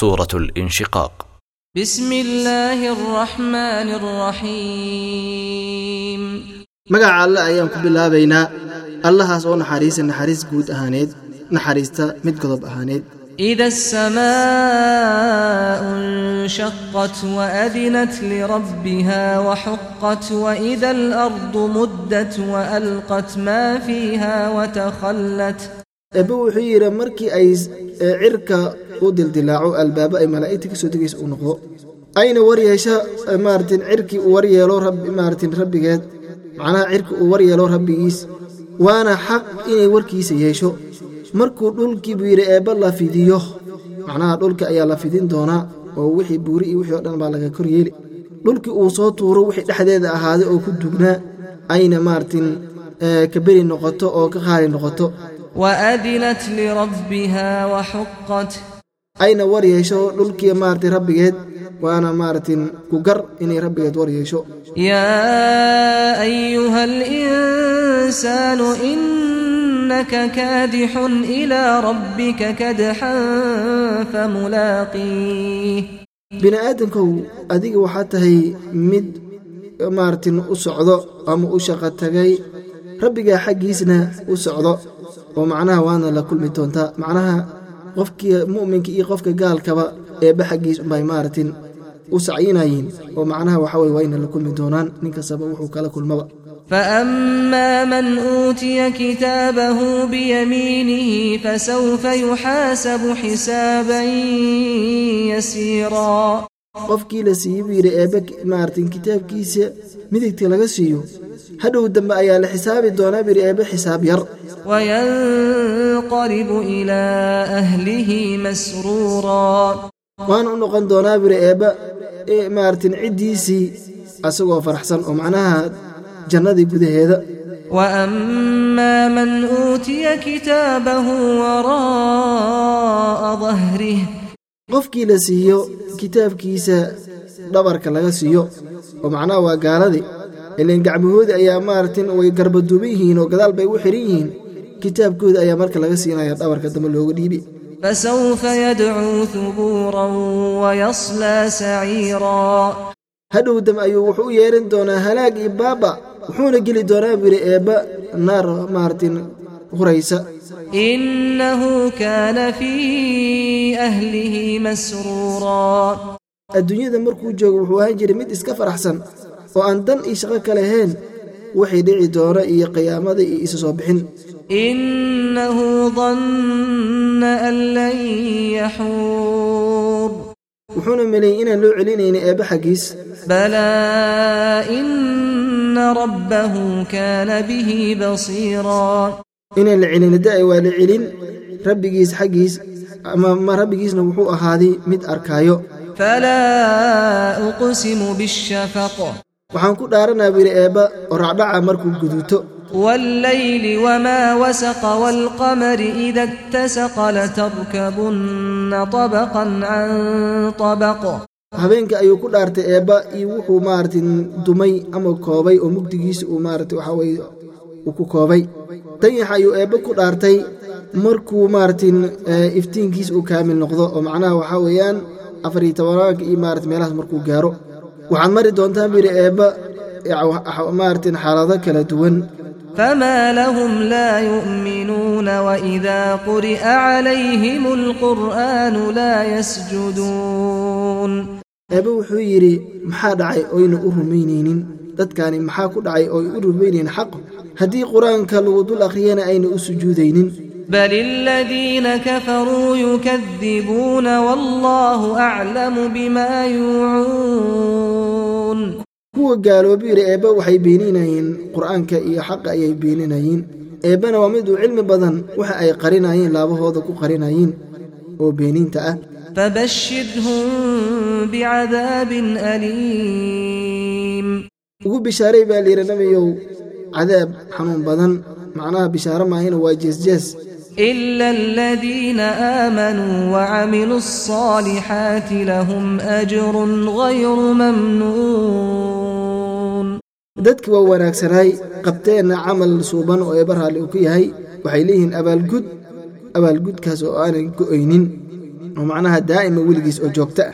سورة الانشقاق بسم الله الرحمن الرحيم magaca alle ayaan ku bilaabaynaa allahaas oo naxariisa naxariis guud ahaaneed naxariista mid godob ahaaneed. إذا السماء انشقت وأذنت لربها وحقت وإذا الأرض مدت وألقت ما فيها وتخلت eebbe wuxuu yidhi markii ay ee cirka u dildilaaco albaabo ay malaa'igta ka soo degaysa uu noqdo. Ayna waryeesha maaratin cirkii uu waryeelo maaratin rabbigeed macnaha cirki uu waryeelo rabbigiis waana xaq inay warkiisa yeesho. Markuu dhulkii buu yidhi eebba la fidiyo. Macnaha dhulka ayaa la fidin doonaa oo wixii buuri iyo wixii oo dhan baa laga kor yeeli. Dhulkii uu soo tuuro wixii dhexdeeda ahaaday oo ku dugnaa ayna maaratin ee, ka beri noqoto oo ka qaali noqoto وأذنت لربها وحقت ayna war yeesho dhulkii maaragtay rabbigeed waana maaragtin ku gar inay rabbigeed war yeesho يا أيها الإنسان إنك كادح إلى ربك كدحا فملاقيه bini aadankow adiga waxaa tahay mid maaragtin u socdo ama u shaqo tagay rabbigaa xaggiisna u socdo oo macnaha waana la kulmi doontaa macnaha qofkii mu'minka iyo qofka gaalkaba eebba xaggiis unbay maaragtin u sacyinayiin oo macnaha waxa weye waa ina la kulmi doonaan nin kastaba wuxuu kala kulmaba فأما من أوتي كتابه بيمينه فسوف يحاسب حسابا يسيرا qofkii la siiyey buu yidhi eebbe maaragtin kitaabkiisa midigta laga siiyo hadhow dambe ayaa la xisaabi doonaa buu yidhi eebbe xisaab yar وينقلب إلى أهله مسرورا waana u noqon doonaa buu yidhi eebbe ee maaragtin ciddiisii asagoo faraxsan oo macnaha jannadii gudaheeda وأما من أوتي كتابه وراء ظهره qofkii la siiyo kitaabkiisa dhabarka laga siiyo. Oo macnaha waa gaaladii. Ilan gacmahoodi ayaa maaratin way garbaduuban yihiin oo gadaal bay u xiran yihiin kitaabkooda ayaa marka laga siinaya dhabarka dambe looga dhiibi. Fasawfa yadcuu hubuuran wayaslaa saciiraa hadhow dam ayuu wuxuu u yeerin doonaa halaag iyo baaba. Wuxuuna geli doonaa biri eebba naar maaratin huraysa innahu kaana fii ahlihi masruuraa adduunyada markuu joogo wuxuu ahaan jiray mid iska faraxsan oo aan dan iyo shaqo ka lahayn waxay dhici doona iyo qiyaamada iyo isu soo bixin. innahu danna an lan yaxuur wuxuuna meleeyey inaan loo celinayna eebba xaggiis. balaa inna rabbahu kaana bihi basiiraa inaan la celin da waa la celin rabbigiis xaggiis ama ma rabbigiisna wuxuu ahaaday mid arkaayo فلا أقسم بالشفق waxaan ku dhaaranaa buu yidhi eebba oo racdhaca markuu guduuto والليل وما وسق والقمر إذا اتسق لتركبن طبقا عن طبق habeenka ayuu ku dhaartay eebba iyo wuxuu maaragtin dumay ama koobay oo mugdigiisa uu maaragtay waxaa weye uu ku koobay dayax ayuu eebba ku dhaartay markuu maaragtin ee, iftiinkiisa uu kaamil noqdo oo macnaha waxaa weeyaan afar iyo tobanaanka iyo maarata meelahaas markuu gaaro waxaad mari doontaan buu yidhi eebba ee, maaragtin xaalado kala duwan فما لهم لا يؤمنون وإذا قرئ عليهم القرآن لا يسجدون eebbe wuxuu yidhi maxaa dhacay oyna u rumaynaynin dadkani maxaa ku dhacay oo ay u rumaynayn xaqu haddii qur'aanka lagu dul akhriyana ayna u sujuudaynin. Bal اladiina kafaruu yukadibuuna wallahu aclamu bima yuucuun kuwa gaaloobi eebba waxay beeninayeen qur'aanka iyo xaqa ayay beeninayeen. Eebbana waa mid uu cilmi badan waxa ay qarinayeen laabahooda ku qarinayeen oo beeniinta ah. Fabashirhum bicadaabin liim ugu bishaaray baa layidhi nabiyow cadaab xanuun badan macnaha bishaaro maahina waa jeesjees إلا الذين آمنوا وعملوا الصالحات لهم أجر غير ممنون dadki waa wanaagsanaay qabteenna camal suuban oo eebba raalli uu ku yahay waxay leeyihiin abaalgud abaalgudkaas oo aanan go'aynin oo macnaha daa'ima weligiis oo joogto ah